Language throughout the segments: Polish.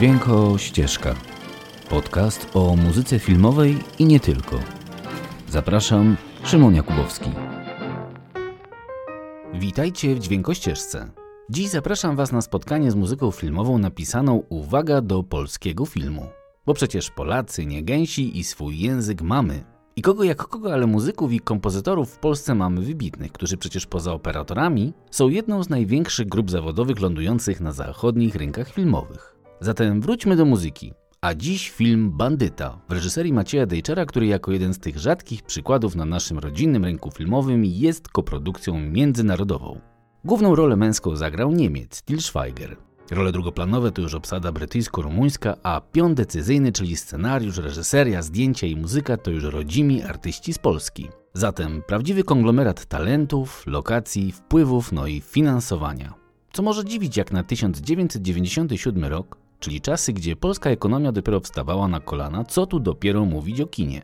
Dźwięko Ścieżka. Podcast o muzyce filmowej i nie tylko. Zapraszam, Szymon Jakubowski. Witajcie w Dźwiękościeżce. Dziś zapraszam Was na spotkanie z muzyką filmową napisaną Uwaga do polskiego filmu. Bo przecież Polacy nie gęsi i swój język mamy. I kogo jak kogo, ale muzyków i kompozytorów w Polsce mamy wybitnych, którzy przecież poza operatorami są jedną z największych grup zawodowych lądujących na zachodnich rynkach filmowych. Zatem wróćmy do muzyki. A dziś film Bandyta w reżyserii Macieja Dejczera, który jako jeden z tych rzadkich przykładów na naszym rodzinnym rynku filmowym jest koprodukcją międzynarodową. Główną rolę męską zagrał Niemiec Til Schweiger. Role drugoplanowe to już obsada brytyjsko-rumuńska, a pion decyzyjny, czyli scenariusz, reżyseria, zdjęcia i muzyka to już rodzimi artyści z Polski. Zatem prawdziwy konglomerat talentów, lokacji, wpływów, no i finansowania. Co może dziwić jak na 1997 rok, czyli czasy, gdzie polska ekonomia dopiero wstawała na kolana, co tu dopiero mówić o kinie.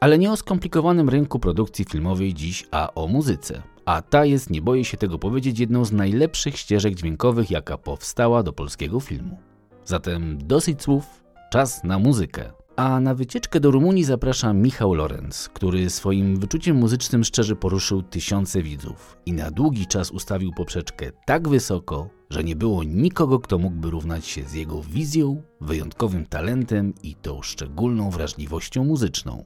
Ale nie o skomplikowanym rynku produkcji filmowej dziś, a o muzyce. A ta jest, nie boję się tego powiedzieć, jedną z najlepszych ścieżek dźwiękowych, jaka powstała do polskiego filmu. Zatem dosyć słów, czas na muzykę. A na wycieczkę do Rumunii zaprasza Michał Lorenz, który swoim wyczuciem muzycznym szczerze poruszył tysiące widzów i na długi czas ustawił poprzeczkę tak wysoko, że nie było nikogo, kto mógłby równać się z jego wizją, wyjątkowym talentem i tą szczególną wrażliwością muzyczną.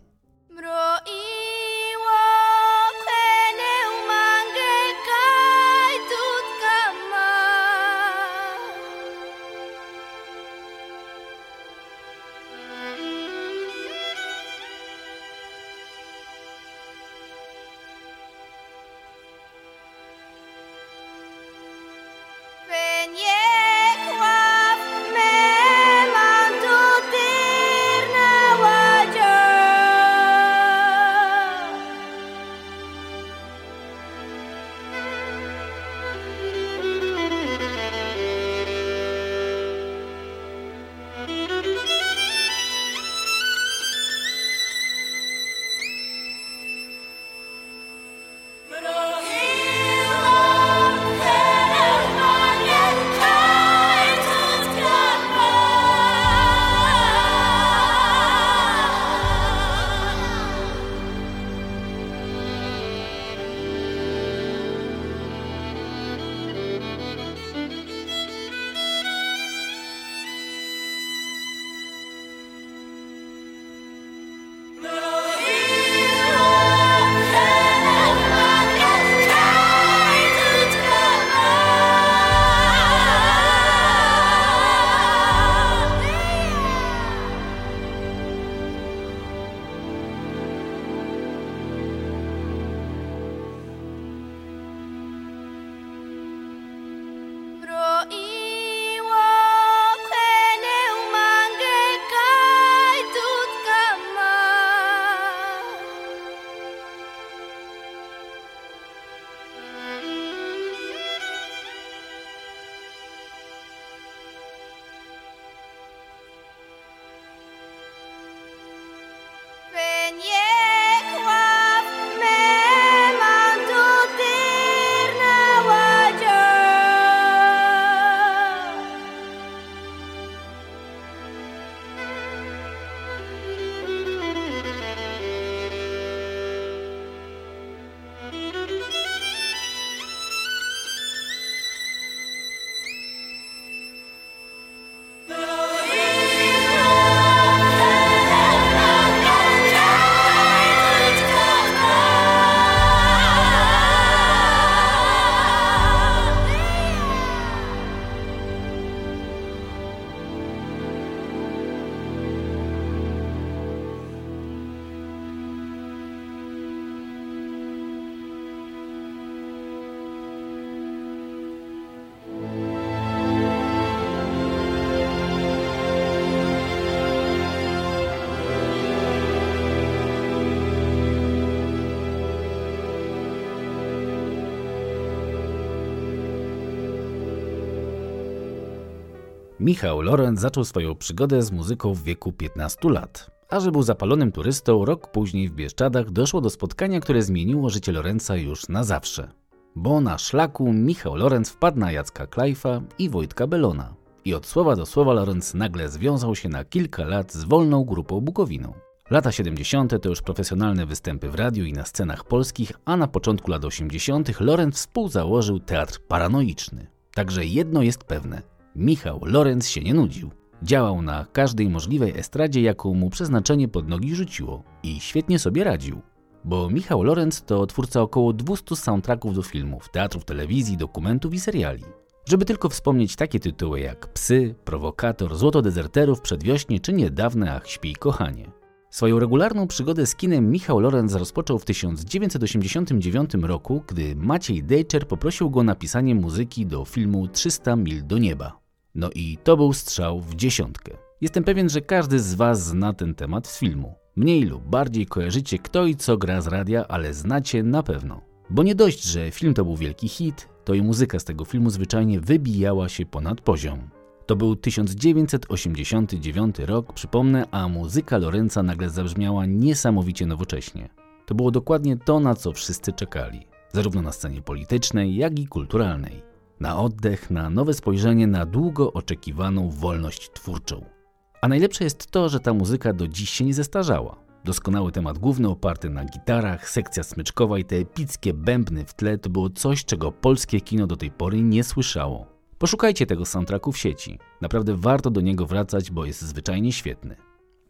Michał Lorenz zaczął swoją przygodę z muzyką w wieku 15 lat. A że był zapalonym turystą, rok później w Bieszczadach doszło do spotkania, które zmieniło życie Lorenza już na zawsze. Bo na szlaku Michał Lorenz wpadł na Jacka Klajfa i Wojtka Belona. I od słowa do słowa Lorenz nagle związał się na kilka lat z wolną grupą Bukowiną. Lata 70. to już profesjonalne występy w radiu i na scenach polskich, a na początku lat 80. Lorenz współzałożył teatr paranoiczny. Także jedno jest pewne: Michał Lorenz się nie nudził. Działał na każdej możliwej estradzie, jaką mu przeznaczenie pod nogi rzuciło i świetnie sobie radził. Bo Michał Lorenz to twórca około 200 soundtracków do filmów, teatrów, telewizji, dokumentów i seriali. Żeby tylko wspomnieć takie tytuły jak Psy, Prowokator, Złoto dezerterów, Przedwiośnie czy niedawne Ach śpi kochanie. Swoją regularną przygodę z kinem Michał Lorenz rozpoczął w 1989 roku, gdy Maciej Dejczer poprosił go o napisanie muzyki do filmu 300 mil do nieba. No i to był strzał w dziesiątkę. Jestem pewien, że każdy z Was zna ten temat z filmu. Mniej lub bardziej kojarzycie kto i co gra z radia, ale znacie na pewno. Bo nie dość, że film to był wielki hit, to i muzyka z tego filmu zwyczajnie wybijała się ponad poziom. To był 1989 rok, przypomnę, a muzyka Lorenza nagle zabrzmiała niesamowicie nowocześnie. To było dokładnie to, na co wszyscy czekali, zarówno na scenie politycznej, jak i kulturalnej. Na oddech, na nowe spojrzenie na długo oczekiwaną wolność twórczą. A najlepsze jest to, że ta muzyka do dziś się nie zestarzała. Doskonały temat główny oparty na gitarach, sekcja smyczkowa i te epickie bębny w tle to było coś, czego polskie kino do tej pory nie słyszało. Poszukajcie tego soundtracku w sieci. Naprawdę warto do niego wracać, bo jest zwyczajnie świetny.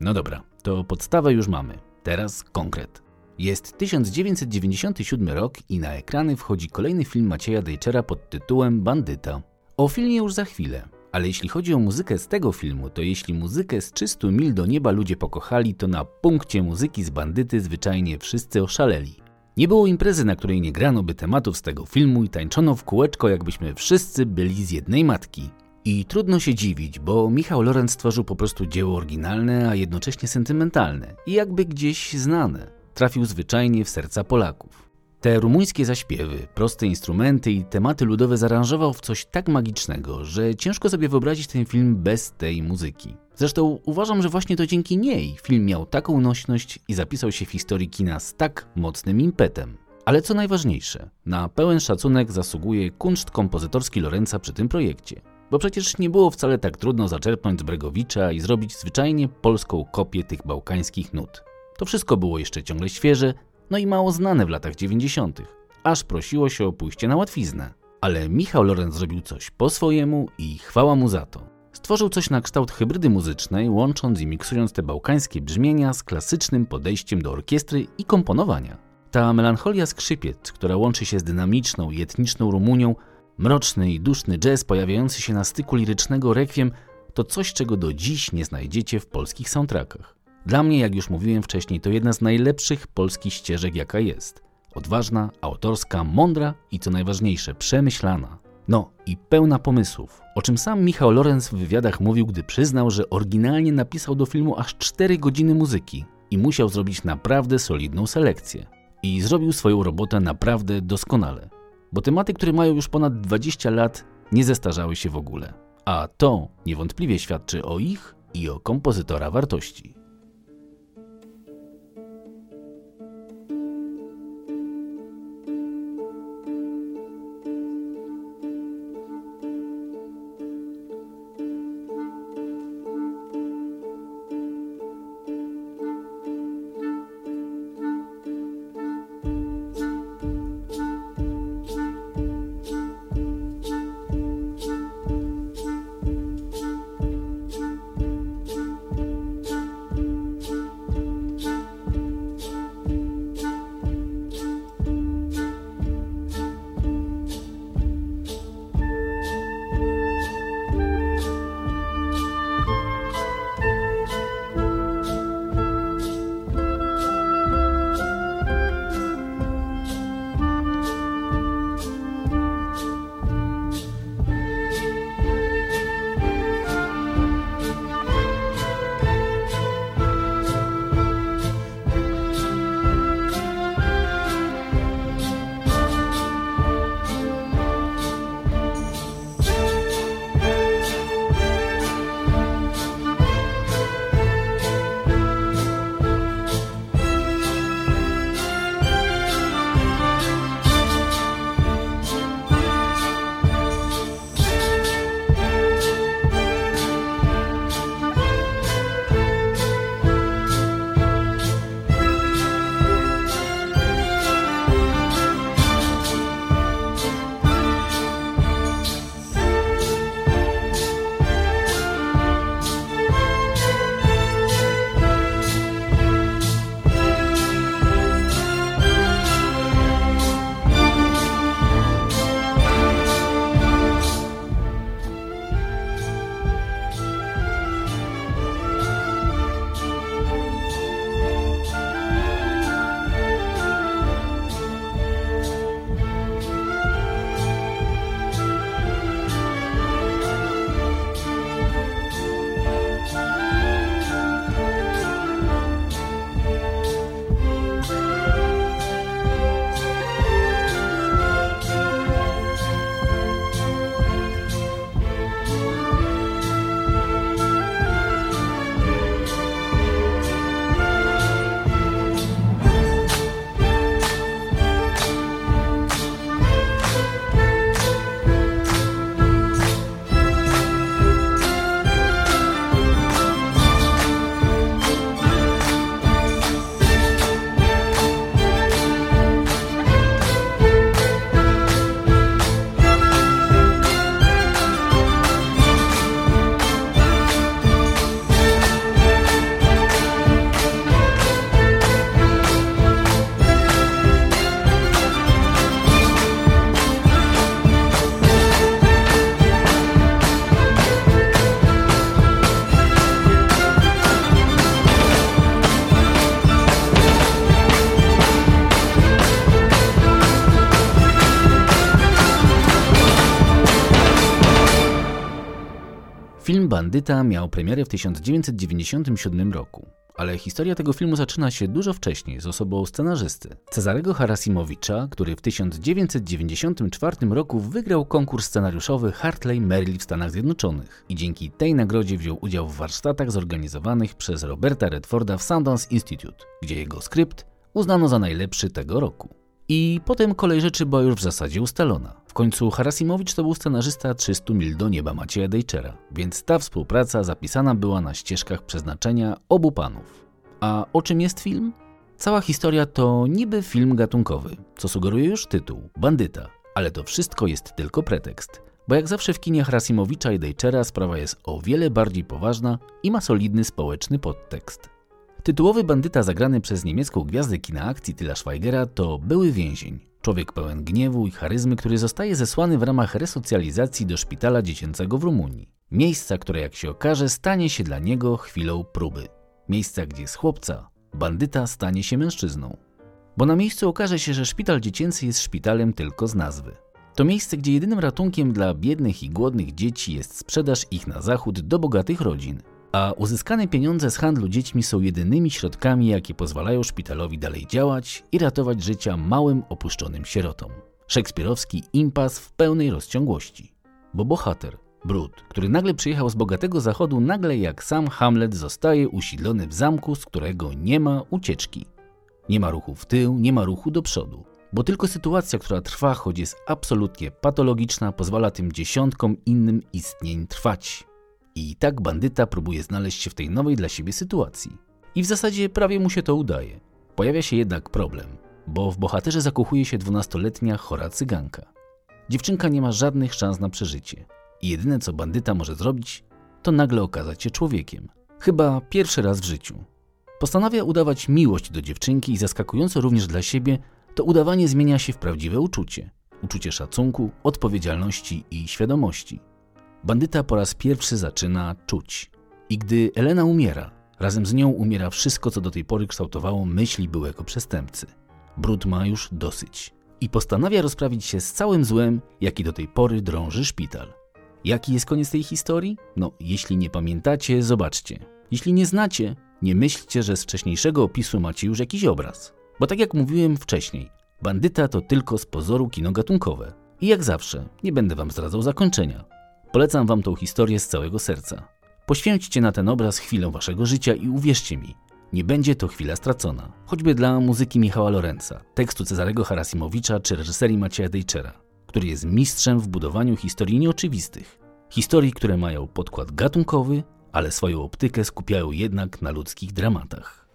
No dobra, to podstawę już mamy. Teraz konkret. Jest 1997 rok i na ekrany wchodzi kolejny film Macieja Dejczera pod tytułem Bandyta. O filmie już za chwilę, ale jeśli chodzi o muzykę z tego filmu, to jeśli muzykę z 300 mil do nieba ludzie pokochali, to na punkcie muzyki z Bandyty zwyczajnie wszyscy oszaleli. Nie było imprezy, na której nie grano by tematów z tego filmu i tańczono w kółeczko, jakbyśmy wszyscy byli z jednej matki. I trudno się dziwić, bo Michał Lorenz stworzył po prostu dzieło oryginalne, a jednocześnie sentymentalne i jakby gdzieś znane. Trafił zwyczajnie w serca Polaków. Te rumuńskie zaśpiewy, proste instrumenty i tematy ludowe zaaranżował w coś tak magicznego, że ciężko sobie wyobrazić ten film bez tej muzyki. Zresztą uważam, że właśnie to dzięki niej film miał taką nośność i zapisał się w historii kina z tak mocnym impetem. Ale co najważniejsze, na pełen szacunek zasługuje kunszt kompozytorski Lorenza przy tym projekcie. Bo przecież nie było wcale tak trudno zaczerpnąć z Bregowicza i zrobić zwyczajnie polską kopię tych bałkańskich nut. To wszystko było jeszcze ciągle świeże, no i mało znane w latach 90., aż prosiło się o pójście na łatwiznę. Ale Michał Lorenz zrobił coś po swojemu i chwała mu za to. Stworzył coś na kształt hybrydy muzycznej, łącząc i miksując te bałkańskie brzmienia z klasycznym podejściem do orkiestry i komponowania. Ta melancholia skrzypiec, która łączy się z dynamiczną i etniczną Rumunią, mroczny i duszny jazz pojawiający się na styku lirycznego rekwiem, to coś, czego do dziś nie znajdziecie w polskich soundtrackach. Dla mnie, jak już mówiłem wcześniej, to jedna z najlepszych polskich ścieżek, jaka jest. Odważna, autorska, mądra i co najważniejsze, przemyślana. No i pełna pomysłów, o czym sam Michał Lorenz w wywiadach mówił, gdy przyznał, że oryginalnie napisał do filmu aż 4 godziny muzyki i musiał zrobić naprawdę solidną selekcję. I zrobił swoją robotę naprawdę doskonale, bo tematy, które mają już ponad 20 lat, nie zestarzały się w ogóle. A to niewątpliwie świadczy o ich i o kompozytora wartości. Bandyta miał premierę w 1997 roku, ale historia tego filmu zaczyna się dużo wcześniej z osobą scenarzysty Cezarego Harasimowicza, który w 1994 roku wygrał konkurs scenariuszowy Hartley Merrill w Stanach Zjednoczonych i dzięki tej nagrodzie wziął udział w warsztatach zorganizowanych przez Roberta Redforda w Sundance Institute, gdzie jego skrypt uznano za najlepszy tego roku. I potem kolej rzeczy była już w zasadzie ustalona. Końcu Harasimowicz to był scenarzysta 300 mil do nieba Macieja Dejczera, więc ta współpraca zapisana była na ścieżkach przeznaczenia obu panów. A o czym jest film? Cała historia to niby film gatunkowy, co sugeruje już tytuł Bandyta, ale to wszystko jest tylko pretekst. Bo jak zawsze w kinie Harasimowicza i Dejczera sprawa jest o wiele bardziej poważna i ma solidny społeczny podtekst. Tytułowy bandyta zagrany przez niemiecką gwiazdę kina akcji Tyla Schweigera to były więzień. Człowiek pełen gniewu i charyzmy, który zostaje zesłany w ramach resocjalizacji do szpitala dziecięcego w Rumunii. Miejsca, które jak się okaże stanie się dla niego chwilą próby. Miejsca, gdzie z chłopca bandyta stanie się mężczyzną. Bo na miejscu okaże się, że szpital dziecięcy jest szpitalem tylko z nazwy. To miejsce, gdzie jedynym ratunkiem dla biednych i głodnych dzieci jest sprzedaż ich na zachód do bogatych rodzin a uzyskane pieniądze z handlu dziećmi są jedynymi środkami, jakie pozwalają szpitalowi dalej działać i ratować życia małym, opuszczonym sierotom. Szekspirowski impas w pełnej rozciągłości. Bo bohater, Brud, który nagle przyjechał z bogatego zachodu, nagle jak sam Hamlet zostaje usiedlony w zamku, z którego nie ma ucieczki. Nie ma ruchu w tył, nie ma ruchu do przodu. Bo tylko sytuacja, która trwa, choć jest absolutnie patologiczna, pozwala tym dziesiątkom innym istnień trwać. I tak bandyta próbuje znaleźć się w tej nowej dla siebie sytuacji. I w zasadzie prawie mu się to udaje. Pojawia się jednak problem, bo w bohaterze zakochuje się dwunastoletnia chora cyganka. Dziewczynka nie ma żadnych szans na przeżycie. I jedyne co bandyta może zrobić, to nagle okazać się człowiekiem. Chyba pierwszy raz w życiu. Postanawia udawać miłość do dziewczynki i zaskakująco również dla siebie, to udawanie zmienia się w prawdziwe uczucie. Uczucie szacunku, odpowiedzialności i świadomości. Bandyta po raz pierwszy zaczyna czuć. I gdy Elena umiera, razem z nią umiera wszystko, co do tej pory kształtowało myśli byłego przestępcy. Brud ma już dosyć i postanawia rozprawić się z całym złem, jaki do tej pory drąży szpital. Jaki jest koniec tej historii? No, jeśli nie pamiętacie, zobaczcie. Jeśli nie znacie, nie myślcie, że z wcześniejszego opisu macie już jakiś obraz. Bo tak jak mówiłem wcześniej, bandyta to tylko z pozoru kino gatunkowe. I jak zawsze, nie będę wam zdradzał zakończenia. Polecam wam tą historię z całego serca. Poświęćcie na ten obraz chwilę waszego życia i uwierzcie mi, nie będzie to chwila stracona. Choćby dla muzyki Michała Lorenza, tekstu Cezarego Harasimowicza czy reżyserii Macieja Dejczera, który jest mistrzem w budowaniu historii nieoczywistych. Historii, które mają podkład gatunkowy, ale swoją optykę skupiają jednak na ludzkich dramatach.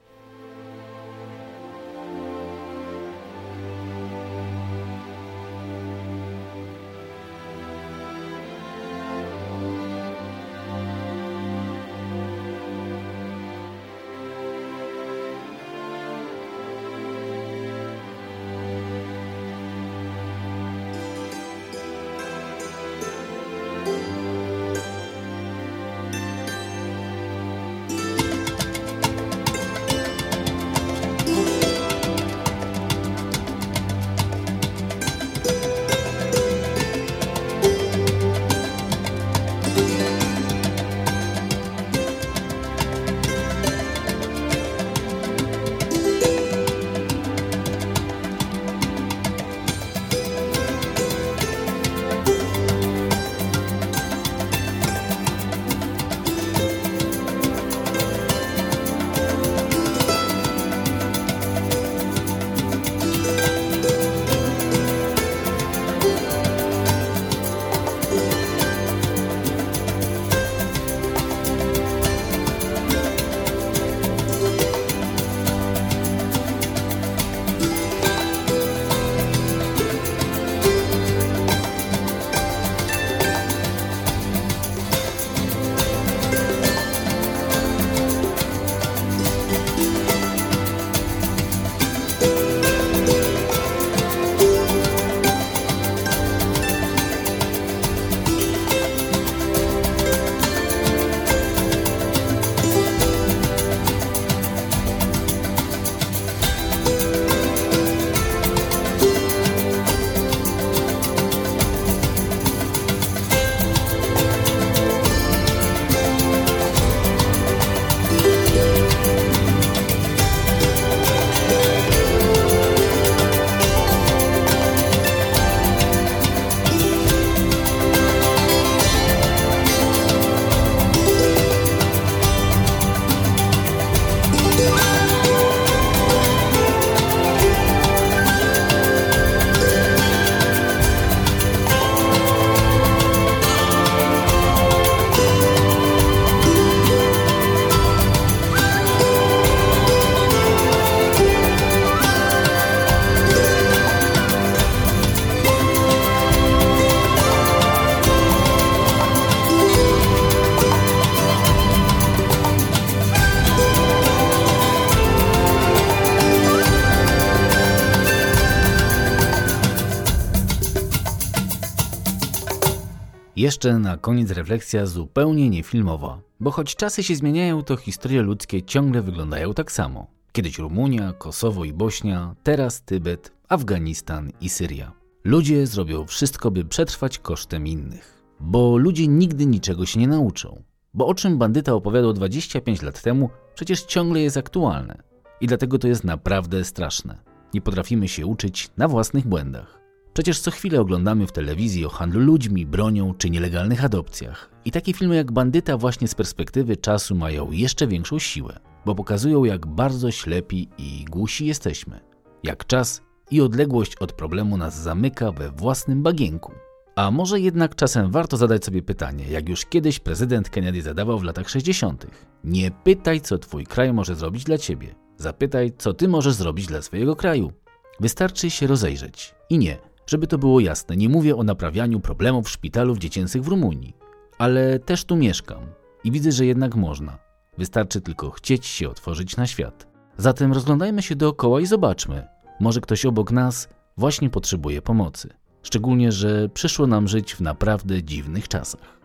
Jeszcze na koniec refleksja zupełnie niefilmowa, bo choć czasy się zmieniają, to historie ludzkie ciągle wyglądają tak samo. Kiedyś Rumunia, Kosowo i Bośnia, teraz Tybet, Afganistan i Syria. Ludzie zrobią wszystko, by przetrwać kosztem innych. Bo ludzie nigdy niczego się nie nauczą. Bo o czym bandyta opowiadał 25 lat temu, przecież ciągle jest aktualne. I dlatego to jest naprawdę straszne. Nie potrafimy się uczyć na własnych błędach. Przecież co chwilę oglądamy w telewizji o handlu ludźmi, bronią czy nielegalnych adopcjach. I takie filmy jak Bandyta właśnie z perspektywy czasu mają jeszcze większą siłę, bo pokazują jak bardzo ślepi i głusi jesteśmy. Jak czas i odległość od problemu nas zamyka we własnym bagienku. A może jednak czasem warto zadać sobie pytanie, jak już kiedyś prezydent Kennedy zadawał w latach 60. Nie pytaj, co twój kraj może zrobić dla ciebie. Zapytaj, co ty możesz zrobić dla swojego kraju. Wystarczy się rozejrzeć. I nie, żeby to było jasne, nie mówię o naprawianiu problemów szpitalów dziecięcych w Rumunii. Ale też tu mieszkam i widzę, że jednak można. Wystarczy tylko chcieć się otworzyć na świat. Zatem rozglądajmy się dookoła i zobaczmy. Może ktoś obok nas właśnie potrzebuje pomocy. Szczególnie, że przyszło nam żyć w naprawdę dziwnych czasach.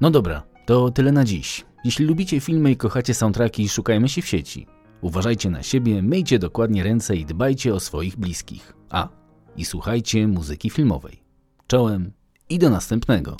No dobra, to tyle na dziś. Jeśli lubicie filmy i kochacie soundtracki, szukajmy się w sieci. Uważajcie na siebie, myjcie dokładnie ręce i dbajcie o swoich bliskich. A, i słuchajcie muzyki filmowej. Czołem i do następnego.